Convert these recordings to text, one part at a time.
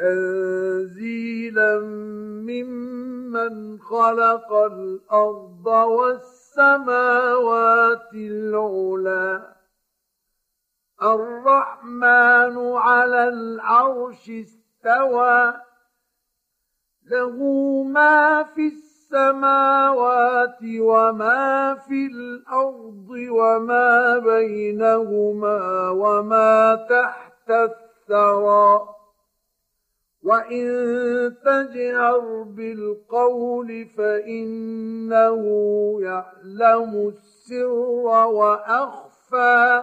تنزيلا ممن خلق الأرض والسماوات العلى الرحمن على العرش استوى. له ما في السماوات وما في الأرض وما بينهما وما تحت الثرى. وان تجهر بالقول فانه يعلم السر واخفى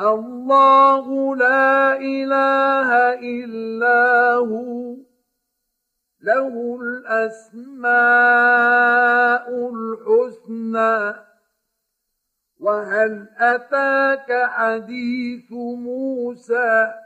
الله لا اله الا هو له الاسماء الحسنى وهل اتاك حديث موسى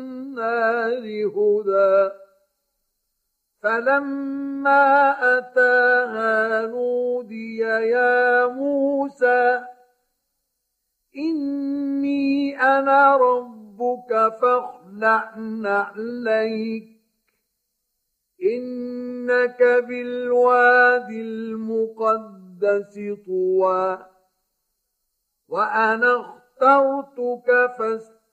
هدى. فلما أتاها نودي يا موسى إني أنا ربك فاخلع نعليك. إنك بالوادي المقدس طوى وأنا اخترتك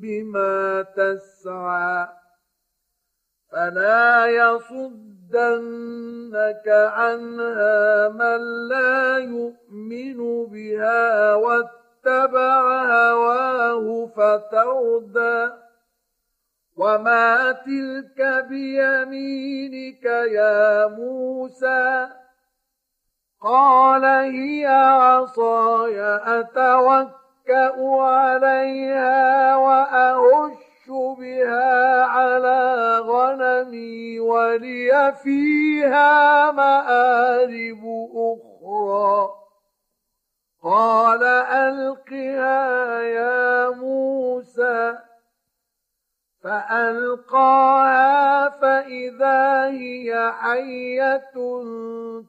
بما تسعى فلا يصدنك عنها من لا يؤمن بها واتبع هواه فتردى وما تلك بيمينك يا موسى قال هي عصاي اتوكا عليها وأهش بها على غنمي ولي فيها مآرب أخرى. قال ألقها يا موسى. فألقاها فإذا هي حية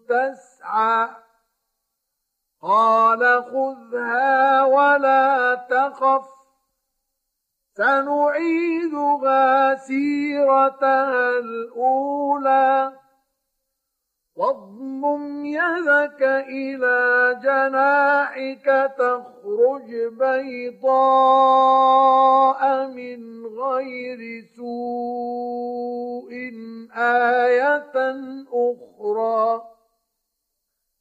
تسعى. قال خذها ولا تخف سنعيدها سيرتها الأولى. واضمم يدك إلى جناحك تخرج بيضاء من غير سوء آية أخرى.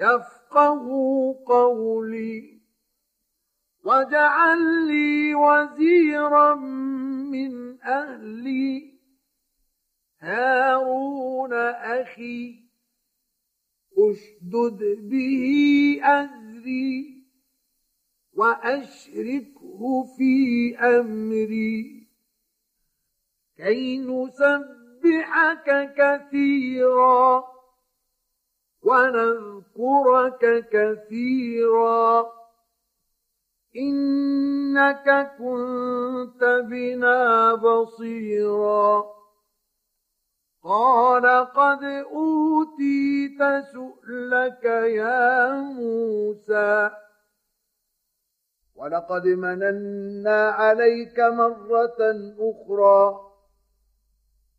يفقه قولي واجعل لي وزيرا من أهلي. هارون أخي أشدد به أزري وأشركه في أمري. كي نسبحك كثيرا ونذكرك كثيرا. إنك كنت بنا بصيرا. قال قد أوتيت سؤلك يا موسى. ولقد مننا عليك مرة أخرى.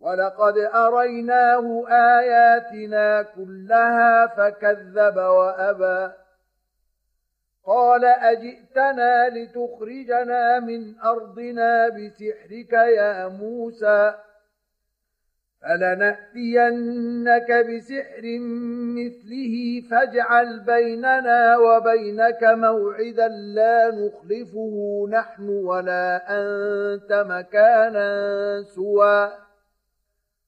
ولقد أريناه آياتنا كلها فكذب وأبى قال أجئتنا لتخرجنا من أرضنا بسحرك يا موسى فلنأتينك بسحر مثله فاجعل بيننا وبينك موعدا لا نخلفه نحن ولا أنت مكانا سوى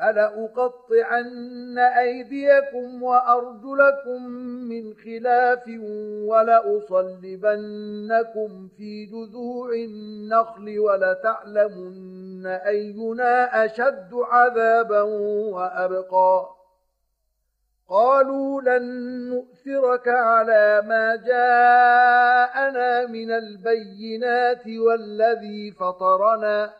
فلأقطعن أيديكم وأرجلكم من خلاف ولأصلبنكم في جذوع النخل ولتعلمن أينا أشد عذابا وأبقى قالوا لن نؤثرك على ما جاءنا من البينات والذي فطرنا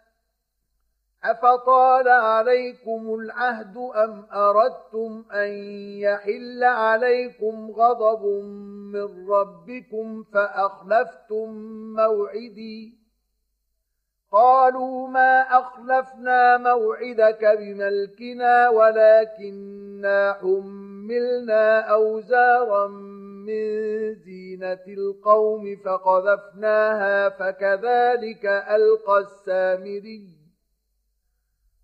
أفطال عليكم العهد أم أردتم أن يحل عليكم غضب من ربكم فأخلفتم موعدي؟ قالوا ما أخلفنا موعدك بملكنا ولكننا حملنا أوزارا من زينة القوم فقذفناها فكذلك ألقى السامري.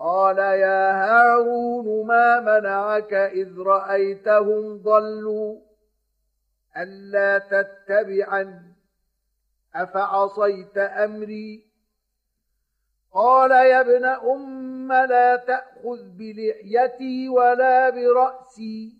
قال يا هارون ما منعك إذ رأيتهم ضلوا ألا تتبعا أفعصيت أمري؟ قال يا ابن أم لا تأخذ بلحيتي ولا برأسي.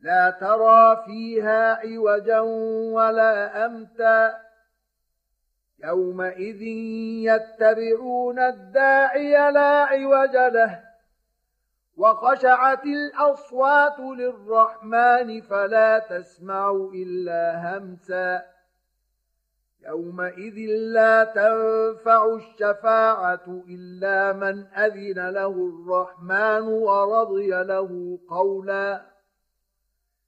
لا ترى فيها عوجا ولا أمتا يومئذ يتبعون الداعي لا عوج له وخشعت الأصوات للرحمن فلا تسمع إلا همسا يومئذ لا تنفع الشفاعة إلا من أذن له الرحمن ورضي له قولا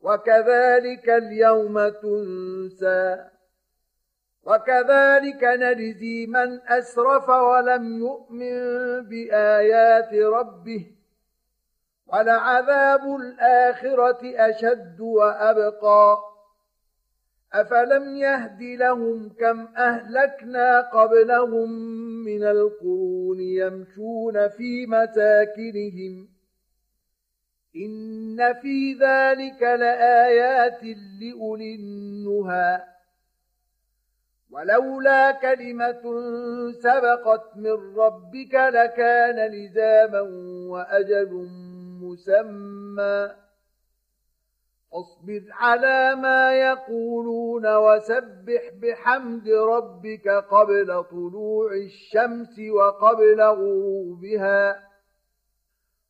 وكذلك اليوم تنسى وكذلك نجزي من أسرف ولم يؤمن بآيات ربه ولعذاب الآخرة أشد وأبقى أفلم يهد لهم كم أهلكنا قبلهم من القرون يمشون في مساكنهم إن في ذلك لآيات لأولي النهى ولولا كلمة سبقت من ربك لكان لزاما وأجل مسمى اصبر على ما يقولون وسبح بحمد ربك قبل طلوع الشمس وقبل غروبها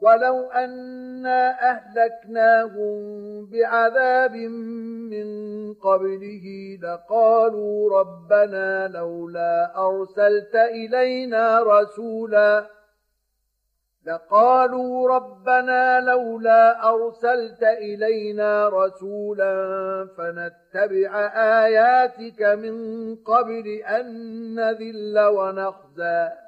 ولو أنا أهلكناهم بعذاب من قبله لقالوا ربنا لولا أرسلت إلينا رسولا لقالوا ربنا لولا أرسلت إلينا رسولا فنتبع آياتك من قبل أن نذل ونخزى.